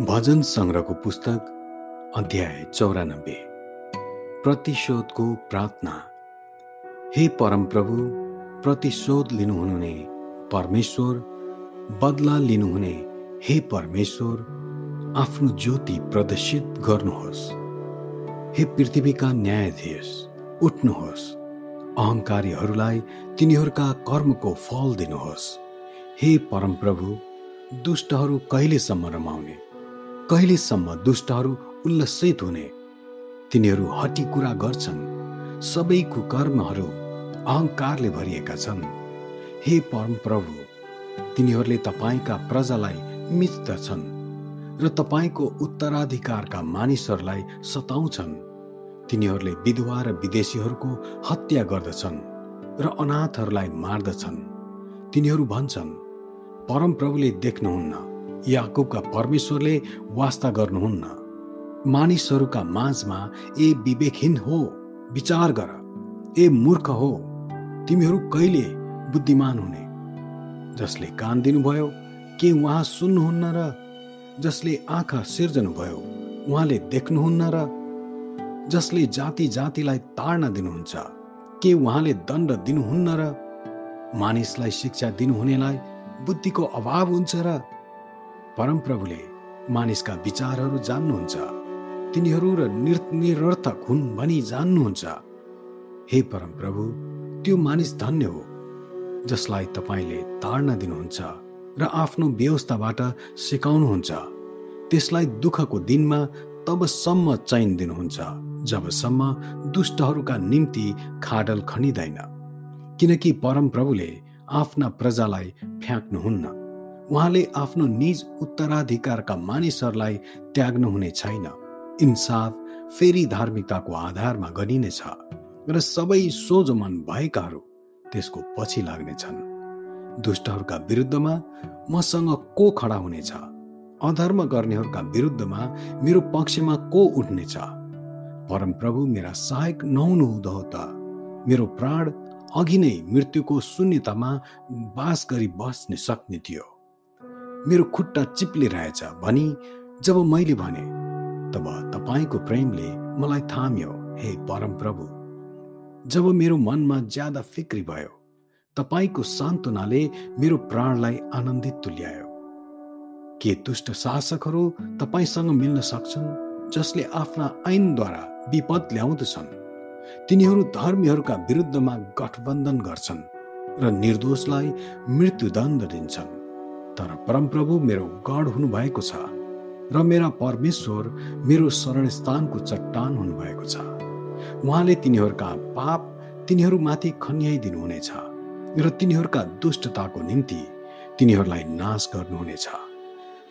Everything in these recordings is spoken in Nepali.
भजन सङ्ग्रहको पुस्तक अध्याय चौरानब्बे। प्रतिशोधको प्रार्थना। हे परमप्रभु प्रतिशोध लिनुहुने परमेश्वर बदला लिनुहुने हे परमेश्वर आफ्नो ज्योति प्रदर्शित गर्नुहोस्। हे पृथ्वीका न्यायाधीश उठ्नुहोस्। अहङ्कारीहरूलाई तिनीहरूका कर्मको फल दिनुहोस्। हे परमप्रभु दुष्टहरू कहिलेसम्म रमाउने? कहिलेसम्म दुष्टहरू उल्लसित हुने? तिनीहरू हटी कुरा गर्छन्। सबै कुकर्महरू अहङ्कारले भरिएका छन्। हे परमप्रभु तिनीहरूले तपाईँका प्रजालाई मिच्दछन् र तपाईँको उत्तराधिकारका मानिसहरूलाई सताउँछन्। तिनीहरूले विधवा र विदेशीहरूको हत्या गर्दछन् र अनाथहरूलाई मार्दछन्। तिनीहरू भन्छन् परमप्रभुले देख्नुहुन्न याकुबका परमेश्वरले वास्ता गर्नुहुन्न। मानिसहरूका माझमा ए विवेकहीन हो विचार गर ए मूर्ख हो तिमीहरू कहिले बुद्धिमान हुने? जसले कान दिनुभयो के उहाँ सुन्नुहुन्न र जसले आँखा सिर्जनुभयो उहाँले देख्नुहुन्न र जसले जाति जातिलाई ताड्न दिनुहुन्छ के उहाँले दण्ड दिनुहुन्न र मानिसलाई शिक्षा दिनुहुनेलाई बुद्धिको अभाव हुन्छ र परमप्रभुले मानिसका विचारहरू जान्नुहुन्छ तिनीहरू र निरर्थक हुन् भनी जान्नुहुन्छ। हे परमप्रभु त्यो मानिस धन्य हो जसलाई तपाईँले ताड्न दिनुहुन्छ र आफ्नो व्यवस्थाबाट सिकाउनुहुन्छ। त्यसलाई दुःखको दिनमा तबसम्म चैन दिनुहुन्छ जबसम्म दुष्टहरूका निम्ति खाडल खनिँदैन। किनकि परमप्रभुले आफ्ना प्रजालाई फ्याँक्नुहुन्न। उहाँले आफ्नो निज उत्तराधिकारका मानिसहरूलाई त्याग्नुहुने छैन। इन्साफ फेरि धार्मिकताको आधारमा गरिनेछ र सबै सोझो मन भएकाहरू त्यसको पछि लाग्नेछन्। दुष्टहरूका विरुद्धमा मसँग को खडा हुनेछ? अधर्म गर्नेहरूका विरुद्धमा मेरो पक्षमा को उठ्नेछ? परमप्रभु मेरा सहायक नहुनु हुँदो त। मेरो प्राण अघि नै मृत्युको शून्यतामा बास गरी बस्ने सक्ने थियो। मेरो खुट्टा चिप्लिरहेछ भनी जब मैले भने तब तपाईँको प्रेमले मलाई थाम्यो हे परम प्रभु जब मेरो मनमा ज्यादा फिक्री भयो तपाईँको सान्त्वनाले मेरो प्राणलाई आनन्दित तुल्यायो। के दुष्ट शासकहरू तपाईँसँग मिल्न सक्छन् जसले आफ्ना ऐनद्वारा विपद ल्याउँदछन्? तिनीहरू धर्मीहरूका विरुद्धमा गठबन्धन गर्छन् र निर्दोषलाई मृत्युदण्ड दिन्छन्। तर परमप्रभु मेरो गढ हुनुभएको छ र मेरा परमेश्वर मेरो शरण स्थानको चट्टान हुनुभएको छ। उहाँले तिनीहरूका पाप तिनीहरूमाथि खन्याइदिनुहुनेछ र तिनीहरूका दुष्टताको निम्ति तिनीहरूलाई नाश गर्नुहुनेछ।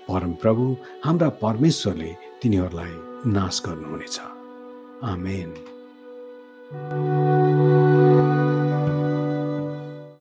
परमप्रभु हाम्रा परमेश्वरले तिनीहरूलाई नाश गर्नुहुनेछ। आमेन।